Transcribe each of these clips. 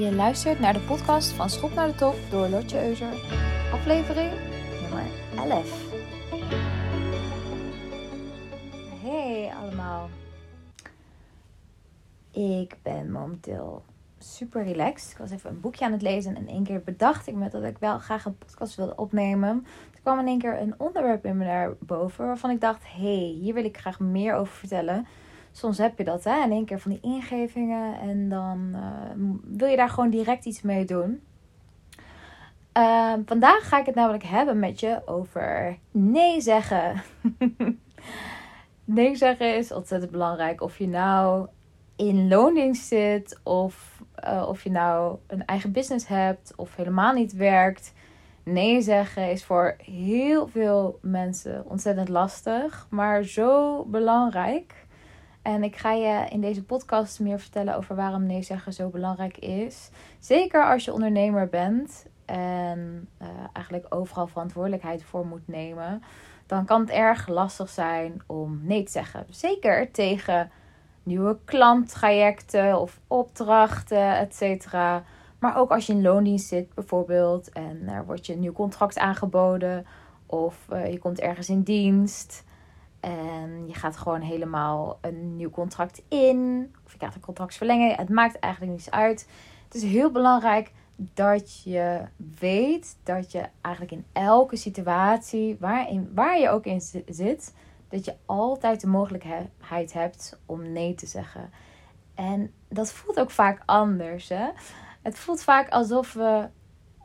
Je luistert naar de podcast van Schop naar de Top door Lotje Euser. Aflevering nummer 11. Hey allemaal. Ik ben momenteel super relaxed. Ik was even een boekje aan het lezen en in één keer bedacht ik me dat ik wel graag een podcast wilde opnemen. Er kwam in één keer een onderwerp in me naar boven waarvan ik dacht, hey, hier wil ik graag meer over vertellen soms heb je dat, hè? In één keer van die ingevingen. En dan uh, wil je daar gewoon direct iets mee doen. Uh, vandaag ga ik het namelijk hebben met je over nee zeggen. nee zeggen is ontzettend belangrijk. Of je nou in loondienst zit, of uh, of je nou een eigen business hebt, of helemaal niet werkt. Nee zeggen is voor heel veel mensen ontzettend lastig, maar zo belangrijk. En ik ga je in deze podcast meer vertellen over waarom nee zeggen zo belangrijk is. Zeker als je ondernemer bent en uh, eigenlijk overal verantwoordelijkheid voor moet nemen. Dan kan het erg lastig zijn om nee te zeggen. Zeker tegen nieuwe klanttrajecten of opdrachten, et cetera. Maar ook als je in loondienst zit bijvoorbeeld en er wordt je een nieuw contract aangeboden of uh, je komt ergens in dienst. En je gaat gewoon helemaal een nieuw contract in. Of je gaat een contract verlengen. Het maakt eigenlijk niets uit. Het is heel belangrijk dat je weet dat je eigenlijk in elke situatie, waarin, waar je ook in zit, dat je altijd de mogelijkheid hebt om nee te zeggen. En dat voelt ook vaak anders. Hè? Het voelt vaak alsof we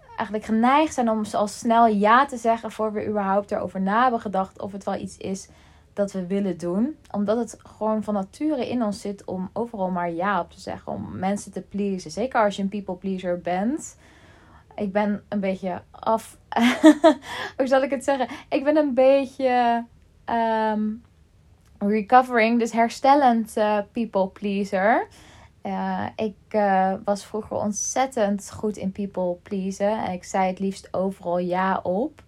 eigenlijk geneigd zijn om al snel ja te zeggen voor we überhaupt erover na hebben gedacht of het wel iets is dat we willen doen. Omdat het gewoon van nature in ons zit om overal maar ja op te zeggen. Om mensen te pleasen. Zeker als je een people pleaser bent. Ik ben een beetje af. Hoe zal ik het zeggen? Ik ben een beetje um, recovering, dus herstellend uh, people pleaser. Uh, ik uh, was vroeger ontzettend goed in people pleasen. En ik zei het liefst overal ja op.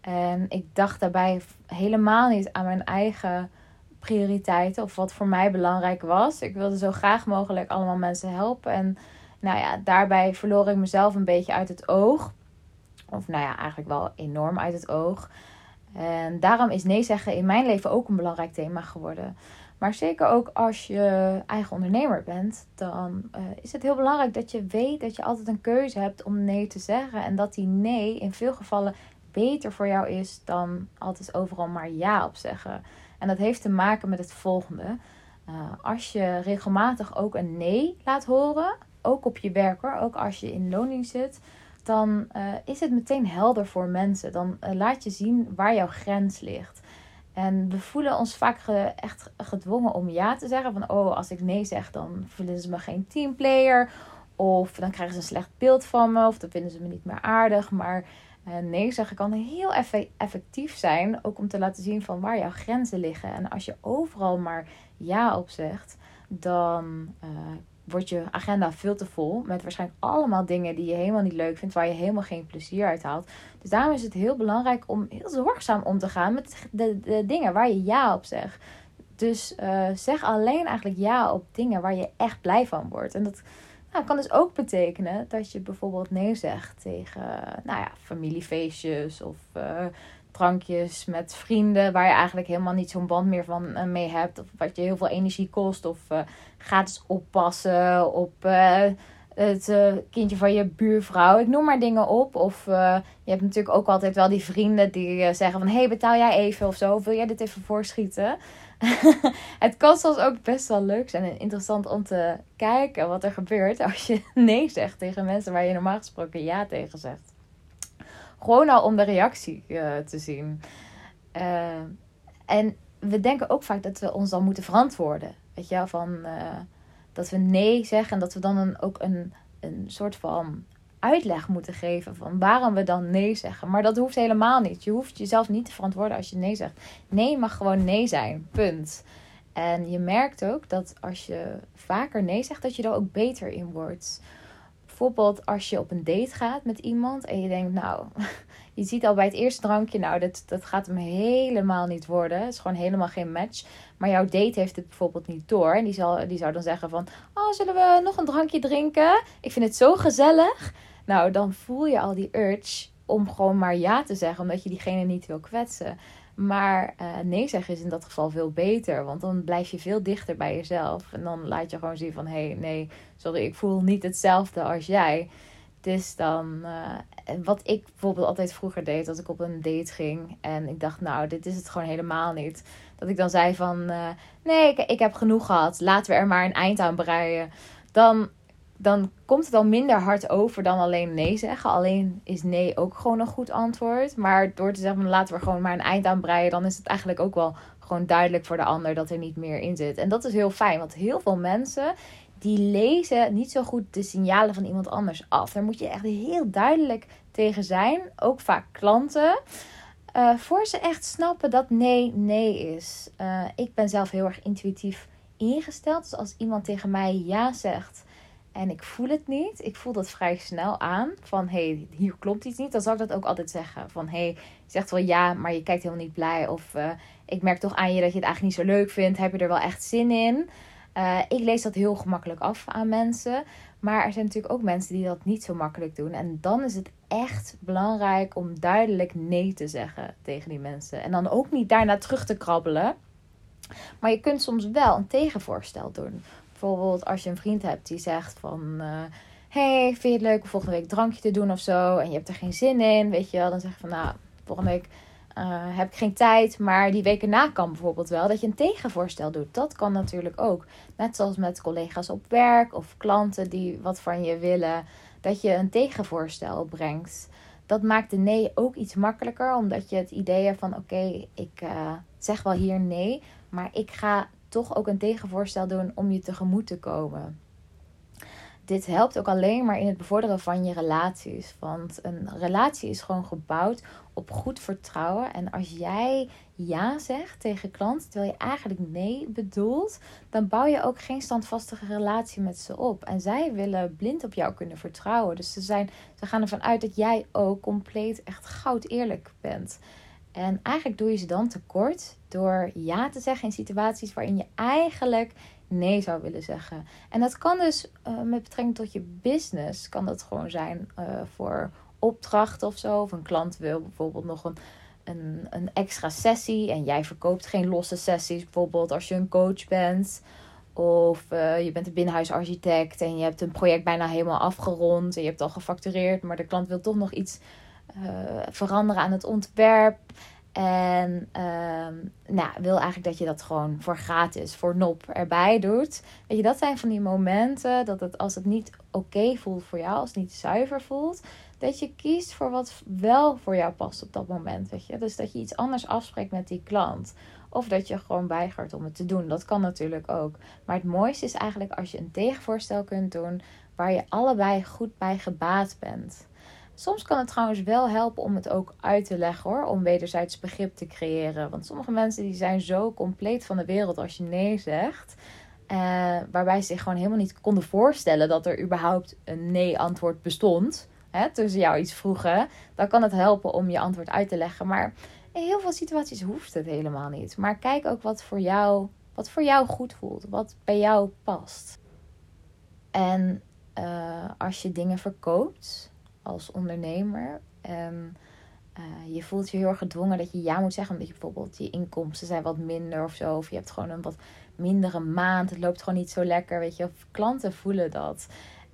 En ik dacht daarbij helemaal niet aan mijn eigen prioriteiten of wat voor mij belangrijk was. Ik wilde zo graag mogelijk allemaal mensen helpen. En nou ja, daarbij verloor ik mezelf een beetje uit het oog. Of nou ja, eigenlijk wel enorm uit het oog. En daarom is nee zeggen in mijn leven ook een belangrijk thema geworden. Maar zeker ook als je eigen ondernemer bent, dan uh, is het heel belangrijk dat je weet dat je altijd een keuze hebt om nee te zeggen. En dat die nee in veel gevallen beter voor jou is dan altijd overal maar ja op zeggen. En dat heeft te maken met het volgende. Uh, als je regelmatig ook een nee laat horen, ook op je werk hoor, ook als je in loning zit, dan uh, is het meteen helder voor mensen. Dan uh, laat je zien waar jouw grens ligt. En we voelen ons vaak echt gedwongen om ja te zeggen. Van oh, als ik nee zeg, dan vinden ze me geen teamplayer. Of dan krijgen ze een slecht beeld van me. Of dan vinden ze me niet meer aardig. Maar nee zeggen kan heel effectief zijn. Ook om te laten zien van waar jouw grenzen liggen. En als je overal maar ja op zegt, dan uh, wordt je agenda veel te vol. Met waarschijnlijk allemaal dingen die je helemaal niet leuk vindt. Waar je helemaal geen plezier uit haalt. Dus daarom is het heel belangrijk om heel zorgzaam om te gaan met de, dingen waar je ja op zegt. Dus uh, zeg alleen eigenlijk ja op dingen waar je echt blij van wordt. En dat nou, kan dus ook betekenen dat je bijvoorbeeld nee zegt tegen nou ja, familiefeestjes of uh, drankjes met vrienden waar je eigenlijk helemaal niet zo'n band meer van uh, mee hebt. Of wat je heel veel energie kost. Of uh, gratis oppassen op het kindje van je buurvrouw. Ik noem maar dingen op. Of je hebt natuurlijk ook altijd wel die vrienden die zeggen van... Hey, betaal jij even of zo? Of wil jij dit even voorschieten? het kan soms ook best wel leuk zijn en interessant om te kijken wat er gebeurt als je nee zegt tegen mensen waar je normaal gesproken ja tegen zegt. Gewoon al om de reactie te zien. En we denken ook vaak dat we ons dan moeten verantwoorden. Weet je wel, van dat we nee zeggen en dat we dan ook een, een soort van uitleg moeten geven van waarom we dan nee zeggen. Maar dat hoeft helemaal niet. Je hoeft jezelf niet te verantwoorden als je nee zegt. Nee mag gewoon nee zijn. Punt. En je merkt ook dat als je vaker nee zegt, dat je er ook beter in wordt. Bijvoorbeeld als je op een date gaat met iemand en je denkt, nou, je ziet al bij het eerste drankje, nou, dat, dat gaat hem helemaal niet worden. Het is gewoon helemaal geen match. Maar jouw date heeft het bijvoorbeeld niet door. En die, zal, die zou dan zeggen van, oh, zullen we nog een drankje drinken? Ik vind het zo gezellig. Nou, dan voel je al die urge om gewoon maar ja te zeggen, omdat je diegene niet wil kwetsen. Maar uh, nee zeggen is in dat geval veel beter. Want dan blijf je veel dichter bij jezelf. En dan laat je gewoon zien van... hé, hey, nee, sorry, ik voel niet hetzelfde als jij. Dus dan... Uh, wat ik bijvoorbeeld altijd vroeger deed... als ik op een date ging... en ik dacht, nou, dit is het gewoon helemaal niet. Dat ik dan zei van... Uh, nee, ik, ik heb genoeg gehad. Laten we er maar een eind aan breien. Dan dan komt het al minder hard over dan alleen nee zeggen. Alleen is nee ook gewoon een goed antwoord. Maar door te zeggen, laten we gewoon maar een eind aan breien, dan is het eigenlijk ook wel gewoon duidelijk voor de ander dat er niet meer in zit. En dat is heel fijn, want heel veel mensen die lezen niet zo goed de signalen van iemand anders af. Daar moet je echt heel duidelijk tegen zijn, ook vaak klanten. Uh, voor ze echt snappen dat nee, nee is. Uh, ik ben zelf heel erg intuïtief ingesteld. Dus als iemand tegen mij ja zegt, en ik voel het niet. Ik voel dat vrij snel aan. Van hey, hier klopt iets niet. Dan zal ik dat ook altijd zeggen. Van hey, je zegt wel ja, maar je kijkt helemaal niet blij. Of uh, ik merk toch aan je dat je het eigenlijk niet zo leuk vindt. Heb je er wel echt zin in? Uh, ik lees dat heel gemakkelijk af aan mensen. Maar er zijn natuurlijk ook mensen die dat niet zo makkelijk doen. En dan is het echt belangrijk om duidelijk nee te zeggen tegen die mensen. En dan ook niet daarna terug te krabbelen. Maar je kunt soms wel een tegenvoorstel doen bijvoorbeeld als je een vriend hebt die zegt van... Uh, hey, vind je het leuk om volgende week drankje te doen of zo? En je hebt er geen zin in, weet je wel. Dan zeg je van, nou, volgende week uh, heb ik geen tijd. Maar die weken na kan bijvoorbeeld wel dat je een tegenvoorstel doet. Dat kan natuurlijk ook. Net zoals met collega's op werk of klanten die wat van je willen. Dat je een tegenvoorstel brengt. Dat maakt de nee ook iets makkelijker. Omdat je het idee van, oké, ik uh, zeg wel hier nee. Maar ik ga toch ook een tegenvoorstel doen om je tegemoet te komen. Dit helpt ook alleen maar in het bevorderen van je relaties. Want een relatie is gewoon gebouwd op goed vertrouwen. En als jij ja zegt tegen klanten terwijl je eigenlijk nee bedoelt, dan bouw je ook geen standvastige relatie met ze op. En zij willen blind op jou kunnen vertrouwen. Dus ze, zijn, ze gaan ervan uit dat jij ook compleet echt goud eerlijk bent. En eigenlijk doe je ze dan tekort door ja te zeggen in situaties waarin je eigenlijk nee zou willen zeggen. En dat kan dus uh, met betrekking tot je business, kan dat gewoon zijn uh, voor opdrachten of zo. Of een klant wil bijvoorbeeld nog een, een, een extra sessie en jij verkoopt geen losse sessies, bijvoorbeeld als je een coach bent. Of uh, je bent een binnenhuisarchitect en je hebt een project bijna helemaal afgerond en je hebt al gefactureerd, maar de klant wil toch nog iets veranderen aan het ontwerp. En uh, nou, wil eigenlijk dat je dat gewoon voor gratis, voor nop erbij doet. Weet je, dat zijn van die momenten dat het als het niet oké voelt voor jou, als het niet zuiver voelt, dat je kiest voor wat wel voor jou past op dat moment. Weet je? Dus dat je iets anders afspreekt met die klant. Of dat je gewoon weigert om het te doen. Dat kan natuurlijk ook. Maar het mooiste is eigenlijk als je een tegenvoorstel kunt doen waar je allebei goed bij gebaat bent. Soms kan het trouwens wel helpen om het ook uit te leggen hoor. Om wederzijds begrip te creëren. Want sommige mensen die zijn zo compleet van de wereld als je nee zegt. Uh, waarbij ze zich gewoon helemaal niet konden voorstellen dat er überhaupt een nee-antwoord bestond. Hè, ze jou iets vroegen. Dan kan het helpen om je antwoord uit te leggen. Maar in heel veel situaties hoeft het helemaal niet. Maar kijk ook wat voor jou, wat voor jou goed voelt. Wat bij jou past. En uh, als je dingen verkoopt als ondernemer. En uh, je voelt je heel erg gedwongen dat je ja moet zeggen. Omdat je bijvoorbeeld je inkomsten zijn wat minder of zo. Of je hebt gewoon een wat mindere maand. Het loopt gewoon niet zo lekker. Weet je, of klanten voelen dat.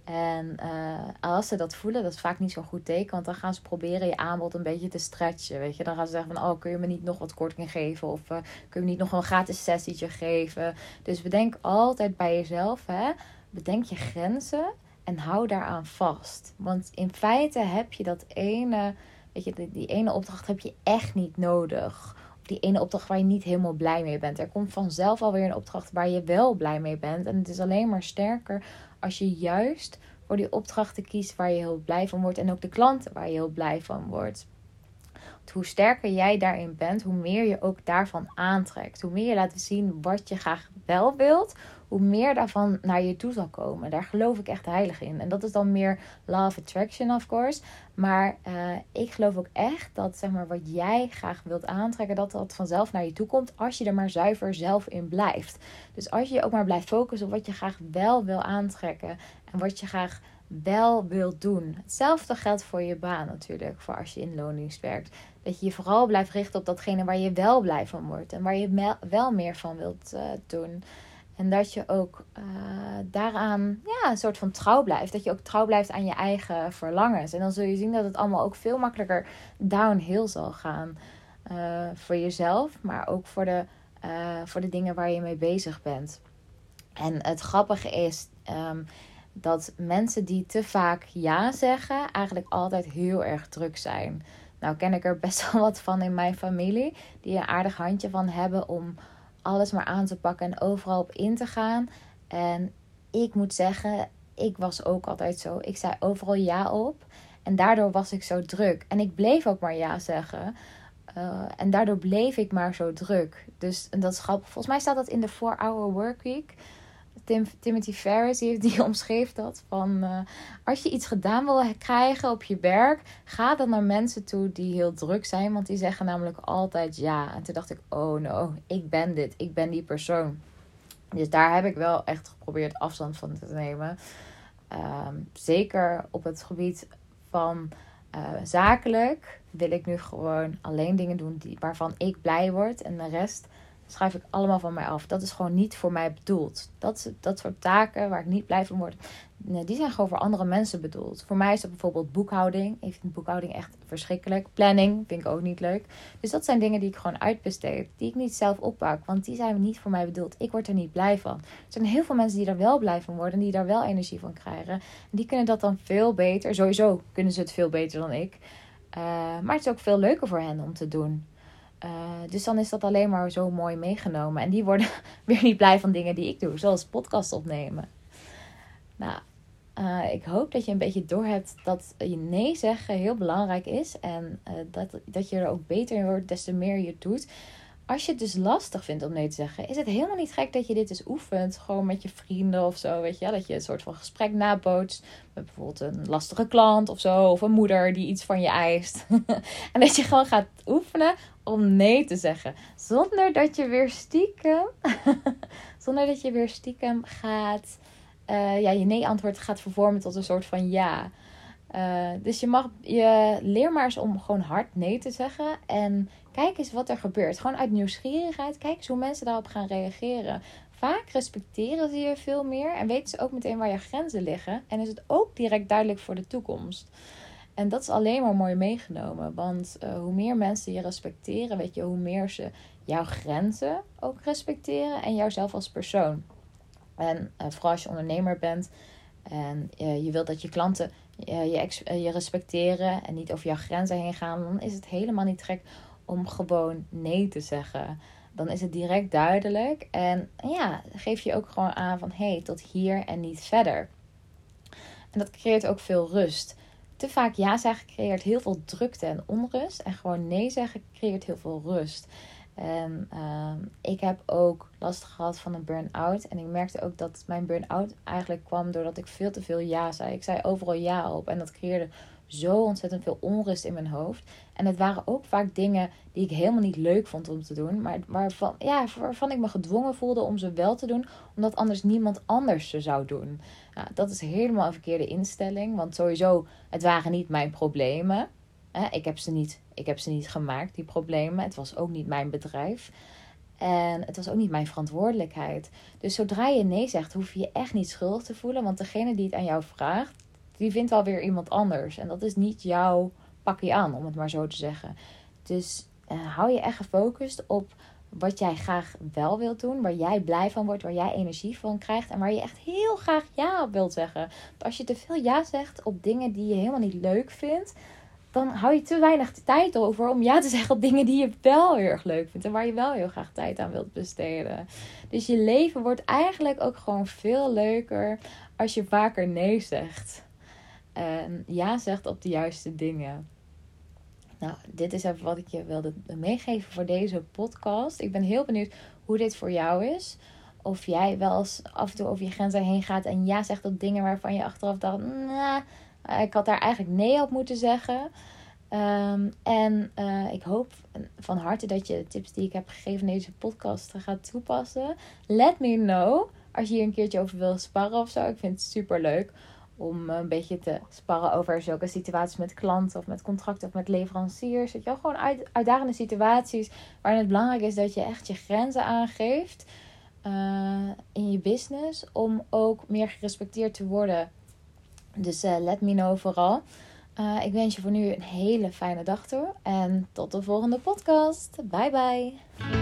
En uh, als ze dat voelen, dat is vaak niet zo'n goed teken. Want dan gaan ze proberen je aanbod een beetje te stretchen. Weet je, dan gaan ze zeggen van, oh, kun je me niet nog wat korting geven? Of uh, kun je me niet nog een gratis sessietje geven? Dus bedenk altijd bij jezelf, hè. Bedenk je grenzen. En hou daaraan vast. Want in feite heb je dat ene, weet je, die, ene opdracht heb je echt niet nodig. Die ene opdracht waar je niet helemaal blij mee bent. Er komt vanzelf alweer een opdracht waar je wel blij mee bent. En het is alleen maar sterker als je juist voor die opdrachten kiest waar je heel blij van wordt. En ook de klanten waar je heel blij van wordt. Hoe sterker jij daarin bent, hoe meer je ook daarvan aantrekt. Hoe meer je laat zien wat je graag wel wilt, hoe meer daarvan naar je toe zal komen. Daar geloof ik echt heilig in. En dat is dan meer of attraction, of course. Maar uh, ik geloof ook echt dat zeg maar, wat jij graag wilt aantrekken, dat dat vanzelf naar je toe komt als je er maar zuiver zelf in blijft. Dus als je je ook maar blijft focussen op wat je graag wel wil aantrekken en wat je graag wel wilt doen. Hetzelfde geldt voor je baan natuurlijk, voor als je in loondienst werkt. Dat je je vooral blijft richten op datgene waar je wel blij van wordt en waar je wel meer van wilt uh, doen. En dat je ook uh, daaraan ja, een soort van trouw blijft. Dat je ook trouw blijft aan je eigen verlangens. En dan zul je zien dat het allemaal ook veel makkelijker downhill zal gaan. Uh, voor jezelf, maar ook voor de, uh, voor de dingen waar je mee bezig bent. En het grappige is um, dat mensen die te vaak ja zeggen, eigenlijk altijd heel erg druk zijn. Nou ken ik er best wel wat van in mijn familie, die een aardig handje van hebben om alles maar aan te pakken en overal op in te gaan. En ik moet zeggen, ik was ook altijd zo. Ik zei overal ja op. En daardoor was ik zo druk. En ik bleef ook maar ja zeggen. Uh, en daardoor bleef ik maar zo druk. Dus en dat is. Volgens mij staat dat in de 4-hour workweek. Tim, Timothy Ferris die, die omschreef dat. Van uh, als je iets gedaan wil krijgen op je werk, ga dan naar mensen toe die heel druk zijn. Want die zeggen namelijk altijd ja. En toen dacht ik, oh no, ik ben dit. Ik ben die persoon. Dus daar heb ik wel echt geprobeerd afstand van te nemen. Um, zeker op het gebied van uh, zakelijk wil ik nu gewoon alleen dingen doen die, waarvan ik blij word. En de rest schrijf ik allemaal van mij af. Dat is gewoon niet voor mij bedoeld. Dat, dat soort taken waar ik niet blij van word, die zijn gewoon voor andere mensen bedoeld. Voor mij is dat bijvoorbeeld boekhouding. Ik vind boekhouding echt verschrikkelijk. Planning vind ik ook niet leuk. Dus dat zijn dingen die ik gewoon uitbesteed. Die ik niet zelf oppak, want die zijn niet voor mij bedoeld. Ik word er niet blij van. Er zijn heel veel mensen die er wel blij van worden. Die daar wel energie van krijgen. En die kunnen dat dan veel beter. Sowieso kunnen ze het veel beter dan ik. Uh, maar het is ook veel leuker voor hen om te doen. Uh, dus dan is dat alleen maar zo mooi meegenomen. En die worden weer niet blij van dingen die ik doe, zoals podcast opnemen. Nou, uh, ik hoop dat je een beetje doorhebt dat je nee zeggen heel belangrijk is. En uh, dat, dat je er ook beter in wordt, des te meer je het doet als je het dus lastig vindt om nee te zeggen, is het helemaal niet gek dat je dit dus oefent. Gewoon met je vrienden of zo, weet je. Dat je een soort van gesprek nabootst. Met bijvoorbeeld een lastige klant of zo. Of een moeder die iets van je eist. en dat je gewoon gaat oefenen om nee te zeggen. Zonder dat je weer stiekem. zonder dat je weer stiekem gaat. Uh, ja, je nee-antwoord gaat vervormen tot een soort van ja. Uh, dus je mag je leer maar eens om gewoon hard nee te zeggen. En kijk eens wat er gebeurt. Gewoon uit nieuwsgierigheid. Kijk eens hoe mensen daarop gaan reageren. Vaak respecteren ze je veel meer. En weten ze ook meteen waar je grenzen liggen. En is het ook direct duidelijk voor de toekomst. En dat is alleen maar mooi meegenomen. Want uh, hoe meer mensen je respecteren, weet je, hoe meer ze jouw grenzen ook respecteren. En jouzelf als persoon. En uh, vooral als je ondernemer bent. En je wilt dat je klanten je, je respecteren en niet over jouw grenzen heen gaan, dan is het helemaal niet gek om gewoon nee te zeggen. Dan is het direct duidelijk en ja, geef je ook gewoon aan van hé, hey, tot hier en niet verder. En dat creëert ook veel rust. Te vaak ja zeggen creëert heel veel drukte en onrust. En gewoon nee zeggen creëert heel veel rust. En uh, ik heb ook last gehad van een burn-out. En ik merkte ook dat mijn burn-out eigenlijk kwam doordat ik veel te veel ja zei. Ik zei overal ja op. En dat creëerde zo ontzettend veel onrust in mijn hoofd. En het waren ook vaak dingen die ik helemaal niet leuk vond om te doen. Maar waarvan, ja, waarvan ik me gedwongen voelde om ze wel te doen. Omdat anders niemand anders ze zou doen. Nou, dat is helemaal een verkeerde instelling. Want sowieso, het waren niet mijn problemen. Ik heb, ze niet, ik heb ze niet gemaakt, die problemen. Het was ook niet mijn bedrijf. En het was ook niet mijn verantwoordelijkheid. Dus zodra je nee zegt, hoef je je echt niet schuldig te voelen. Want degene die het aan jou vraagt, die vindt alweer iemand anders. En dat is niet jouw pakje aan, om het maar zo te zeggen. Dus uh, hou je echt gefocust op wat jij graag wel wilt doen. Waar jij blij van wordt, waar jij energie van krijgt. En waar je echt heel graag ja op wilt zeggen. Want als je te veel ja zegt op dingen die je helemaal niet leuk vindt dan hou je te weinig tijd over om ja te zeggen op dingen die je wel heel erg leuk vindt en waar je wel heel graag tijd aan wilt besteden. Dus je leven wordt eigenlijk ook gewoon veel leuker als je vaker nee zegt. En ja zegt op de juiste dingen. Nou, dit is even wat ik je wilde meegeven voor deze podcast. Ik ben heel benieuwd hoe dit voor jou is. Of jij wel eens af en toe over je grenzen heen gaat en ja zegt op dingen waarvan je achteraf dacht, ik had daar eigenlijk nee op moeten zeggen. Ehm, en uh, ik hoop van harte dat je de tips die ik heb gegeven in deze podcast gaat toepassen. Let me know als je hier een keertje over wil sparren of zo. Ik vind het super leuk om een beetje te sparren over zulke situaties met klanten of met contracten of met leveranciers. Dat je gewoon uit, uitdagende situaties waarin het belangrijk is dat je echt je grenzen aangeeft uh, in je business om ook meer gerespecteerd te worden. Dus uh, let me know vooral. Uh, ik wens je voor nu een hele fijne dag toe en tot de volgende podcast. Bye bye.